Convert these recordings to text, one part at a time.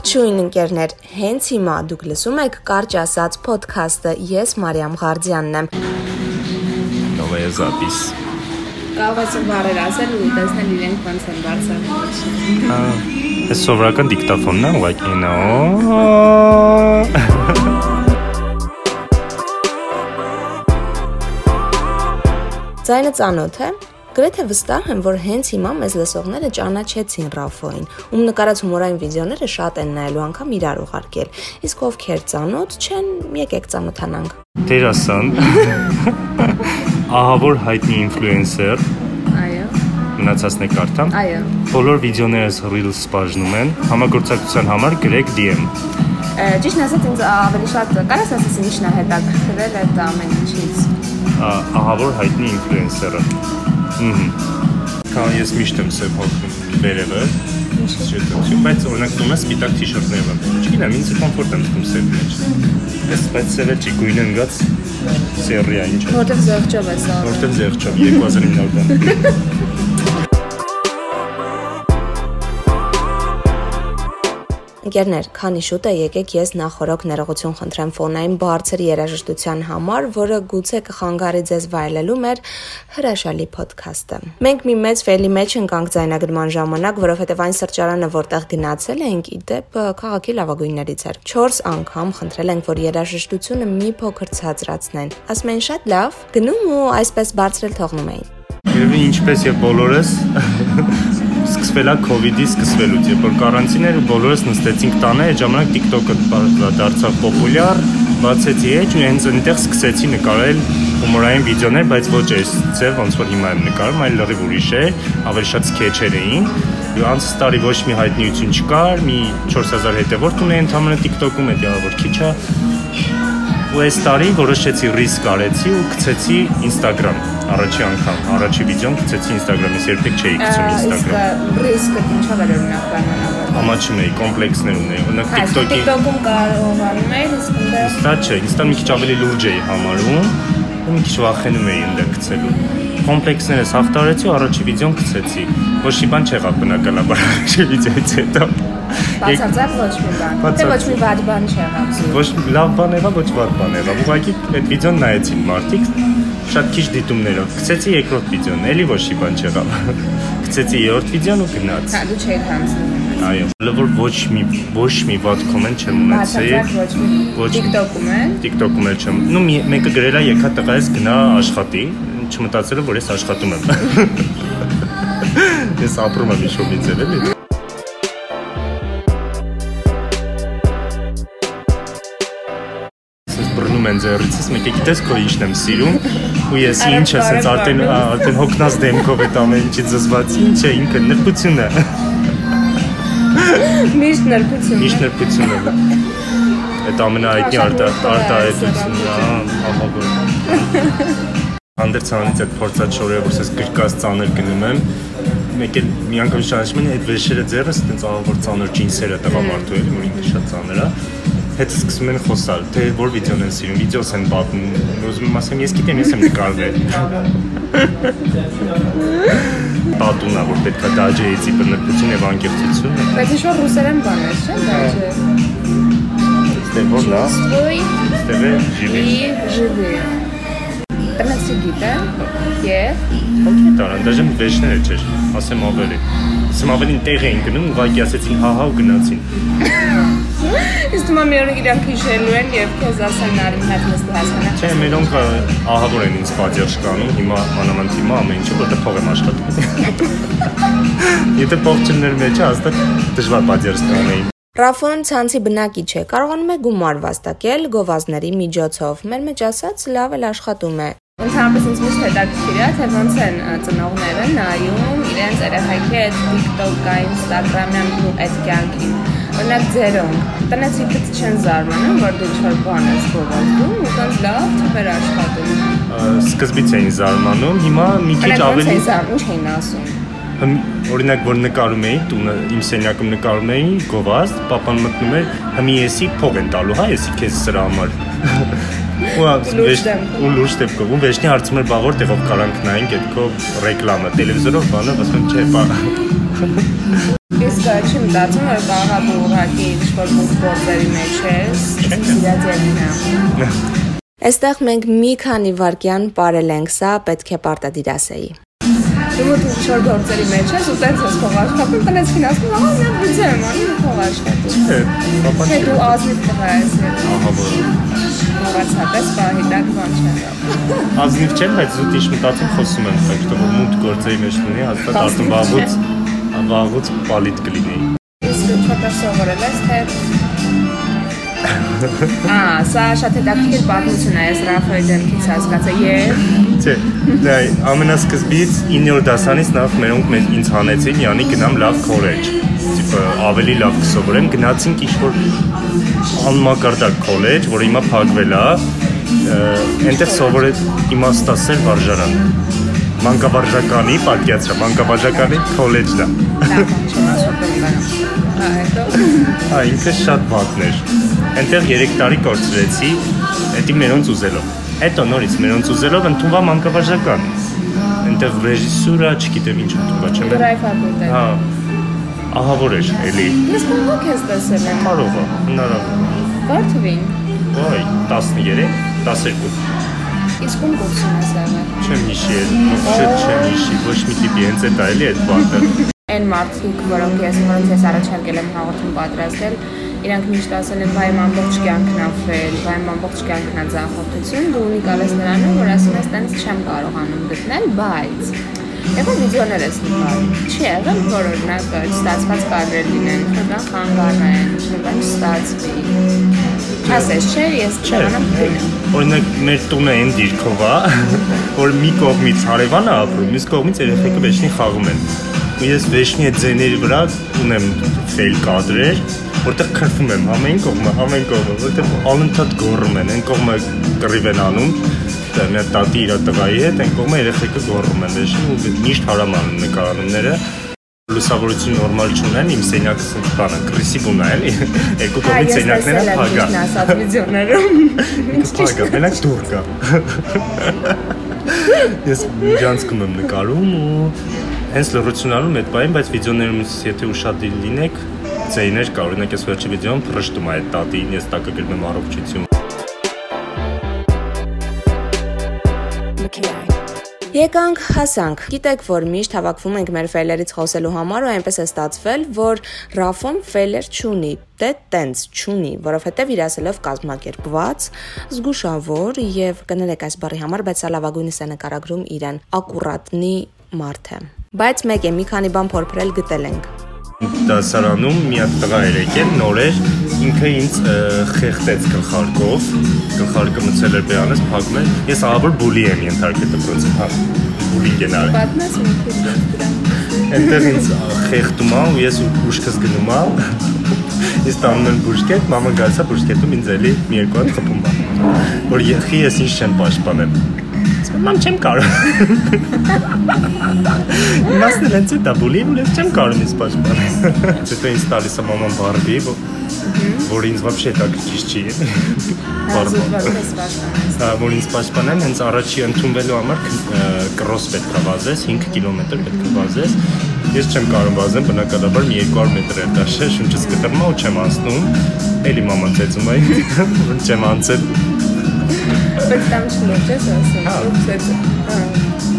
Ողջույն ընկերներ, հենց հիմա դուք լսում եք կարճ ասած ոդքասթը։ Ես Մարիամ Ղարդյանն եմ։ Давай запис։ Կարող ես բարեր ասել ու տեսնել իրենք ոնց են բարձրացնում։ Ահա։ Էս սովորական դիկտոֆոնն է, ուղղակի նո։ Ձայնը ծանոթ է։ Գրեթե վստահ եմ, որ հենց հիմա մեզ լսողները ճանաչեցին Ռաֆոին, ում նկարած հումորային վիդեոները շատ են նայելու անգամ իրար ուղարկել։ Իսկ ովքեր ծանոթ չեն, եկեք ծանոթանանք։ Դերասան։ Ահա որ հայտնի ինֆլուենսեր, Այո։ մնացածն է կարդամ։ Այո։ Բոլոր վիդեոներս Reels բաժնում են, համագործակցության համար գրեք DM։ Ճիշտն ասած ինձ ավելի շատ կարաս ասես ինչն է հետաքրքրել այդ ամեն ինչից։ Ահա որ հայտնի ինֆլուենսերը։ Քան ես միշտ եմ հոգնում վերևը։ Ինչի՞։ Բայց օրինակ դու ես սպիտակ թիշերտներով։ Չգիտեմ, ինձ կոմֆորտ եմ զգում սև մեջ։ Ես բայց սևը չի գույնը ընկած սերիա ինչ Որտեվ զեղչով է սա։ Որտեվ զեղչով 2009 թվական։ Ընկերներ, քանի շուտ է եկեք ես նախորոք ներողություն խնդրեմ ֆոնային բարձր երաժշտության համար, որը գուցե կխանգարի ձեզ վայելելու մեր հրաշալի ոդքասթը։ Մենք մի մեծ ֆեյլի մեջ ընկանք ձայնագրման ժամանակ, որովհետև այն սրճարանը, որտեղ գնացել էինք, իդեպ քաղաքի լավագույններից էր։ 4 անգամ խնդրել ենք, որ երաժշտությունը մի փոքր ցածրացնեն։ Ասում էին շատ լավ, գնում ու այսպես բարձրել թողնում էին։ Երևի ինչպես եւ բոլորս սկսվել է իդի սկսվելուց, երբ որ կարանտին էր ու բոլորս նստեցինք տանը, այդ ժամանակ TikTok-ը դարձավ պոպուլյար, բացեցի էջ ու հենց այնտեղ սկսեցի նկարել հումորային վիդեոներ, բայց ոչ այս ձև ոնց որ հիմա եմ նկարում, այլ լրիվ ուրիշ է, ավելի շատ սկեչեր էին։ անցած տարի ոչ մի հայտնիություն չկար, մի 4000 հետևորդ ունեի ընդհանրապես TikTok-ում, դա որ քիչ է, ու այս տարի որոշեցի ռիսկ արեցի ու գցեցի Instagram առաջի անգամ առաջի վիդեոն գցեցի Instagram-ից երբեք չէի գցում Իսկ Instagram ռիսկը ինչով էր օրինակ պայմանավորված։ ամաչում էի կոմպլեքսներ ունեի օրինակ Այս TikTok-ի TikTok-ում կարողանում ես, իսկ այնտեղ Ստա չէ Insta-ն մի քիչ ավելի լուրջ էի համարում ու մի քիչ վախենում էի այնտեղ գցելու կոմպլեքսներս հաղթարեցի ու առաջի վիդեոն գցեցի ոչ մի բան չեղավ բնականաբար առաջի վիդեոից հետո բացարձակ ոչ մի բան։ Բացարձակ։ ոչ մի վատ բան չեղավ։ ոչ լավ բան եղավ, ոչ վատ բան եղավ։ Ուղղակի այդ վիդեոն նայեցին մարդիկ շատ քիչ դիտումներով։ Գցեցի երկրորդ վիդեոն, էլի ոչ մի բան չեղավ։ Գցեցի երրորդ վիդեոն ու գնաց։ Հա դու չէի հանձնում։ Այո, որ ոչ մի ոչ մի վատ կոմենտ չեմ ունեցել։ Բացարձակ ոչ TikTok-ում է։ TikTok-ում էլ չեմ։ Ну մեկը գրել է եկա տղա ես գնա աշխատի, չմտածելով որ ես աշխատում եմ։ Ես ապրում եմ իշոմից էլի։ Ես բռնում են ձեռիցս, մեկը գիտես քո ինչն եմ սիրում, ու ես ինչ է, ասենց արդեն արդեն հոգնած դեմքով այդ ամեն ինչի զզված, ինչ է, ինքը նրբություն է, Միշտ նրբություն։ միշտ նրբություն է։ Այդ ամենահայտնի արտա արտահայտությունն է, ահա որ։ Հանդերձանից այդ փորձաճորը, որ ես գրկած ծանր գնում եմ, մեկ էլ մի անգամ շարժում են այդ վեշերը ձեռս, այդպես ահա որ ծանր ջինսերը տղամարդու էլի, որ ինքը շատ ծանր է հետ սկսում են խոսալ, թե որ վիդեոն են սիրում, վիդեոս են պատմում։ Ուզում եմ ասեմ, ես գիտեմ, ես եմ նկարվել։ Պատունա որ պետքա դաջեիցի բնկություն եւ անկեղծություն։ Բայց ինչ որ ռուսերեն բան է, չէ՞ դաջե։ Ստեղ որ լա։ հա։ Ստեղ է ժիվի։ Ժիվի։ Տնեցի գիտե եւ ոքի տարան, դաժե վեճները չէր, ասեմ ավելի։ Ասեմ ավելին տեղ էին գնում, ուղղակի ասեցին հա հա ու գնացին իսկ դու մի օր իրանք հիշելու են եւ քեզ ասեն նարին հետ նստի հասկանա։ Չէ, մերոնք ահավոր են ինձ պատիժ կանում, հիմա մանավանդ հիմա ամեն ինչը որտեղ փող եմ աշխատում։ Եթե փող չներ մեջը, հաստատ դժվար պատիժ կանեին։ Ռաֆոն ցանցի բնակիչ է, կարողանում է գումար վաստակել գովազների միջոցով։ Մեր մեջ ասած լավ էլ աշխատում է։ Ընդհանրապես ինձ միշտ հետաքրքիր է, թե ոնց են ծնողները նայում իրենց երեխայի հետ TikTok-ային, Instagram-յան ու այդ կյանքին։ Օրինակ ձերոնք տնեցիքից չեն զարմանում, որ դու ինչ-որ բան ես գովազդում ու ոնց լավ թվեր աշխատում։ Սկզբից էին զարմանում, հիմա մի քիչ ավելի ինչ էին ասում։ օրինակ որ նկարում էի, տունը իմ սենյակում նկարում էի, գովազդ, papan մտնում էր, հմի եսի փող են տալու, հա, եսի քեզ սրա համար։ Ու Լուրջ ու վեշնի հարցում էր, բա որ տեղով կարանք նայենք այդ քո ռեկլամը, տելևիզորով բանը, ասում չէ, բա։ չի մտածում, որ կարող է դու ուղղակի ինչ-որ մուտ գործերի մեջ ես, սիրած ելինա։ Այստեղ մենք մի քանի վարքյան ապարել ենք, սա պետք է պարտադիրասեի։ Դու մոտ ինչ-որ գործերի մեջ ես ու տենց ես փող աշխատում, տնես ֆինանսում, ահա մի հատ բյուջե եմ անում փող աշխատում։ Չէ, պապա Չէ, դու ազնիվ տղա ես։ Ահա որ Մոռացա, պես պահի դակ բան չեմ։ ազնիվ չեմ, բայց զուտ իշ մտածում խոսում եմ, բայց որ մուտ գործերի մեջ լինի, հաստատ արդեն վաղուց վաղուց պալիտ կլինեի։ Իսկ չոտը սովորել ես թե Ա, սա շատ հետաքրքիր պատմություն է, ես Ռաֆայել դեմքից հասկացա եւ Չէ, դա ամենասկզբից 9-րդ դասանից նախ մերոնք մեզ ինձ հանեցին, յանի գնամ լավ քոլեջ։ Տիպը ավելի լավ կսովորեմ, գնացինք ինչ-որ անմակարդակ քոլեջ, որը հիմա փակվել է, այնտեղ սովորել իմաստասեր վարժարան։ Մանկավարժականի, պատկացրա, մանկավարժականի քոլեջն է։ լավ չեմ ասում բանը։ Ա, հետո Հա, ինքը շատ վատն էր։ Այնտեղ 3 տարի կորցրեցի, դա մերոնց ուզելով։ Հետո նորից մերոնց ուզելով ընդունվա մանկավարժական։ Այնտեղ ռեժիսուրա, չգիտեմ ինչ ընդունվա, չեմ։ դրայ ֆակուլտետ։ Հա։ Ահա որ էր, էլի։ Ես կողոք ես տեսել եմ։ Կարող է, հնարավոր։ Բարթվին։ Ոայ, 13, 12։ Իսկ ում կուրսում ես եղել։ Չեմ հիշի, չէ, չեմ հիշի, ոչ մի տիպի հենց այդ այլի այդ բանը։ Այն մարդիկ, որոնք ես որոնց ես առաջարկել եմ հաղորդում պատրաստել, իրանք միշտ ասել են, վայ, իմ ամբողջ կյանքն աֆել, վայ, իմ ամբողջ կյանքն է ձախորդություն, դու ունիկալ ես նրանում, որ ասում ես, տենց չեմ կարողանում գտնել, բայց Եղա վիդեոներ ես նկարում։ Չի եղել, որ օրինակ ստացված կադրեր լինեն, նկան խանգարեն, նկան չստացվի։ Ասես, չէ, ես չանամ գնամ։ Օրինակ մեր տունը այն դիրքով է, որ մի կողմից հարևանը ապրում, մյուս կողմից երեխեքը վերջին խաղում են։ Ու ես վերջնի այդ ձեների վրա ունեմ ֆեյլ կադրեր, որտեղ քրվում եմ ամեն կողմը, ամեն կողմը, որտեղ անընդհատ գոռում են, այն կողմը կռիվ են անում, մի հատ տատի իր տղայի հետ, այն կողմը երեխեքը գոռում են, վերջին ու միշտ հարամանում նկարանումները լուսավորություն նորմալ չունեն, իմ սենյակը սենց բանը, կրիսիվ ունա էլի, երկու կողմից սենյակները փագա։ ասած վիդեոներում։ Փագա, մենակ դուր կա։ Ես միջանցքում եմ նկարում ու հենց լրություն անում այդ բային, բայց վիդեոներում եթե ուշադիր լինեք, ձայներ կա, օրինակ ես վերջի վիդեոն փրշտում այդ տատին, ես տակը գրում եմ առողջություն։ Եկանք, հասանք։ Գիտեք, որ միշտ հավաքվում ենք մեր ֆեյլերից խոսելու համար ու այնպես է ստացվել, որ Ռաֆոն ֆեյլեր չունի, դե տենց չունի, որովհետև իր ասելով կազմակերպված, զգուշավոր եւ կներեք այս բառի համար, բայց սա լավագույնս է նկարագրում իրեն, ակուրատնի մարդ է։ Բայց մեկ է, մի քանի բան փորփրել գտել ենք։ Դասարանում մի հատ տղա էր եկել, նոր էր, ինքը ինձ ը, խեղդեց գլխարկով, գլխարկը մցել էր բերանից, փակում էր։ Ես ահավոր բուլի եմ ենթարկել դպրոցում, հա։ Բուլինգ են արել։ Պատմես մի քիչ Այնտեղ ինձ խեղդում ա ու ես ուշքս գնում ա։ Ես տանում եմ բուժկետ, մաման գալիս է բուժկետում ինձ էլի մի երկու հատ խփում ա։ Որ եղի ես ինչ չեմ պաշտպանել։ մամ չեմ կարող։ Մասն էլ հենց դա բուլին ու ես չեմ կարող ինձ պաշտպանել։ Հետո ինձ տալիս է մաման բարբի, որ ինձ вообще так ճիշտ չի։ Բարբի։ Զուտված պաշտպանես։ Հա, որ ինձ պաշտպանեն, հենց առաջի ընդունվելու համար կրոս պետք է վազես, 5 կիլոմետր պետք է վազես։ Ես չեմ կարող վազեմ, բնականաբար մի 200 մետր է դաշը, շունչս կտրմա ու չեմ անցնում։ Էլի մաման ծեծում է, որ չեմ անցել։ Բայց տամ չլուրջ ես ասում։ Հա։ Ուփսեց։ Հա։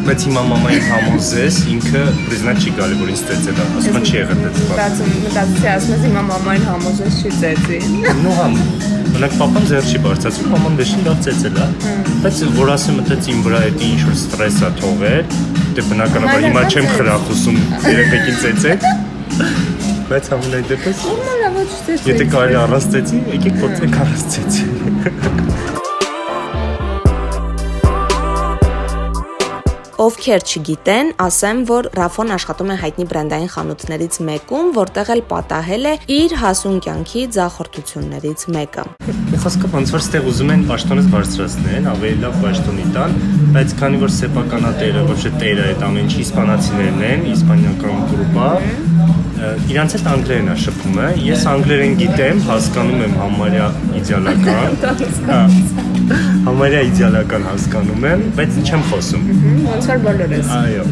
Բայց հիմա մամային համոզես, ինքը պրիզնա չի գալի, որ ինձ ծեծել է։ Ասում է չի եղել դա։ Մտածում, մտածեցի ասում ես հիմա մամային համոզես չի ծեցի։ Նո համ։ Մենակ papan ձեր չի բարձացում, մաման վերջին լավ ծեծել է։ Բայց որ ասեմ, մտած իմ վրա էդի ինչ որ ստրես է թողել, դե բնականաբար հիմա չեմ խրախուսում երեխեքին ծեծել։ Բայց ամենայն ծեցի։ Եթե կարելի առանց ծեծի, եկեք փորձենք առանց ծեծի։ Ովքեր չգիտեն, ասեմ, որ Ռաֆոն աշխատում է հայտնի բրենդային խանութներից մեկում, որտեղ էլ պատահել է իր հասուն կյանքի ձախորդություններից մեկը։ Խոսքը ոնց որ ստեղ ուզում են պաշտոնից բարձրացնեն, ավելի լավ պաշտոնի տան, բայց քանի որ սեփականատերը, ոչ թե տերը այդ ամեն ինչի իսպանացիներն են, իսպանիական գրուպա, իրանց հետ անգլերեն է շփումը։ Ես անգլերեն գիտեմ, հասկանում եմ համարյա իդեալական։ Հա համարյա իդեալական հասկանում եմ, բայց չեմ խոսում։ Ոնց որ բոլորս։ Այո,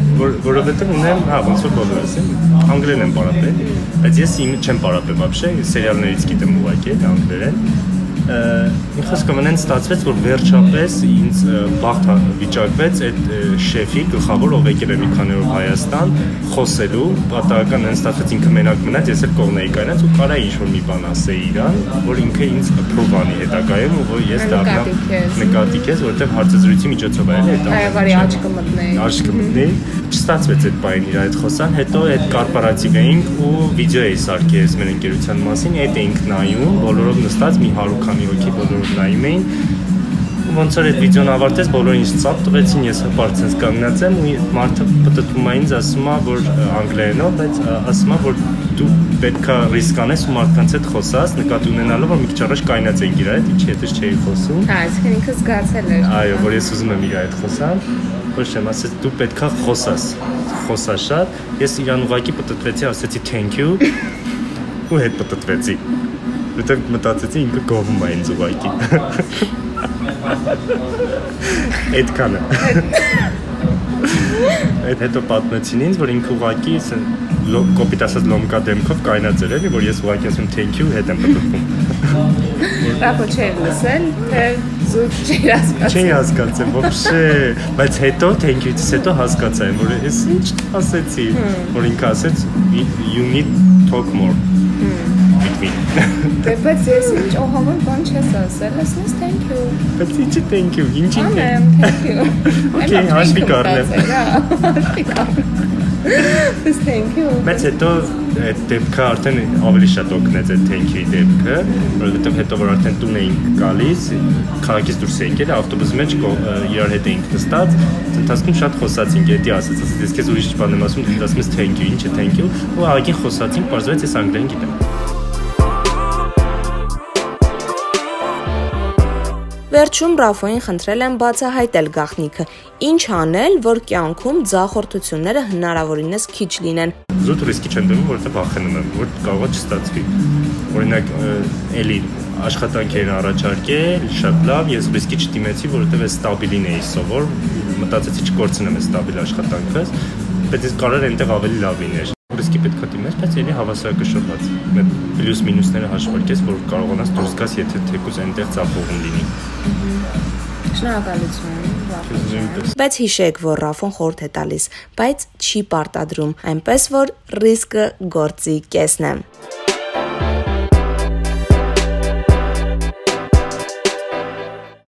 որովհետև ունեմ, հա, ոնց որ բոլորս եմ, անգլերեն եմ պարապել, բայց ես իմ չեմ պարապել բաբշե, սերիալներից գիտեմ ուղղակի անգլերեն խոսքը մնան ստացվեց որ վերջապես ինձ բախտ վիճակվեց այդ շեֆի գլխավոր ով եկել է մի քանի օր Հայաստան խոսելու պատահական այն ստացվեց ինքը մենակ մնաց ես էլ կողնեի կանած ու կարա ինչ որ մի բան ասեի իրան որ ինքը ինձ approve անի հետագայում ու որ ես դառնամ նկատի քեզ որովհետև հարցազրույցի միջոցով այլ է դա այո վարի աչքը մտնեի աչքը մտնեի չստացվեց այդ բային իր այդ խոսան հետո այդ կորպորատիվ էինք ու վիդեո էի սարքել մեր ընկերության մասին այդ էինք նայում բոլորով նստած մի 100 քանի հոգի բոլորով նայում էին ոնց որ այդ վիդեոն ավարտեց, բոլորը ինձ ծափ տվեցին, ես հպարծենց կանգնած եմ ու մարդը պատտվում է ինձ ասում է, որ անգլերենով, բայց ասում է, որ դու պետքա ռիսկ անես ու մարդկանց հետ խոսաս, նկատի ունենալով, որ մի քիչ առաջ կայնած ենք իր հետ, ինչի հետս չէի խոսում։ Հա, այսինքն ինքը զգացել էր։ Այո, որ ես ուզում եմ իր հետ խոսալ, ոչ չեմ ասեց դու պետքա խոսաս, խոսա շատ։ Ես իրան ուղակի պատտվեցի, ասեցի thank you ու հետ պատտվեցի։ Որտեղ մտածեցի ինքը գովում է ինձ ուղակի։ Այդքանը։ Այդ հետո պատմեցին ինձ, որ ինքը ուղակի կոպիտ ասած լոմկա դեմքով կայնած էր, էլի, որ ես ուղակի ասում thank you հետ եմ պատմում։ Ռափո չէր լսել, թե զուտ չի հասկացել։ Չի հասկացել вообще, բայց հետո thank you-ից հետո հասկացա, որ ես ինչ ասեցի, որ ինքը ասեց you need talk more Դե բայց ես ինչ օհամոր բան չես ասել, ասես thank you։ Բայց ինչի thank you, ինչի Անեմ thank you։ Okay, հաշվի կառնեմ։ Հաշվի կառնեմ։ This thank you։ Բայց հետո այդ դեպքը արդեն ավելի շատ օգնեց այդ thank you դեպքը, որովհետև հետո որ արդեն տուն էինք գալիս, քաղաքից դուրս էինք եկել, ավտոբուսի մեջ իրար հետ էինք նստած, ընթացքում շատ խոսացինք, էդի ասած, ասած ես քեզ ուրիշ բան եմ ասում, դու ասում ես thank you, ինչ է thank you, ու ահագին խոսացինք, բարձրացեց ես անգլերեն գիտեմ։ Վերջում Ռաֆոին խնդրել եմ բացահայտել գաղտնիքը։ Ինչ անել, որ կյանքում ձախորդությունները հնարավորինս քիչ լինեն։ Զուտ ռիսկի չեմ դնում, որովհետև վախենում եմ, որ կարող է չստացվի։ Օրինակ, էլի աշխատանքեր առաջարկել, շատ լավ, ես ռիսկի չդիմեցի, որովհետև ես ստաբիլին էի սովոր, մտածեցի չկորցնեմ այս ստաբիլ աշխատանքս, բայց ես կարող այնտեղ ավելի լավ լիներ ռիսկի պետքա դիմես, բայց ելի հավասարակշռված։ Մեր պլյուս մինուսները հաշվարկես, որ կարողանաս դուրս գաս, եթե թեկուզ այնտեղ ծափողում լինի։ Շնորհակալություն։ Բայց հիշեք, որ Ռաֆոն խորհուրդ է տալիս, բայց չի պարտադրում, այնպես որ ռիսկը գործի կեսն է։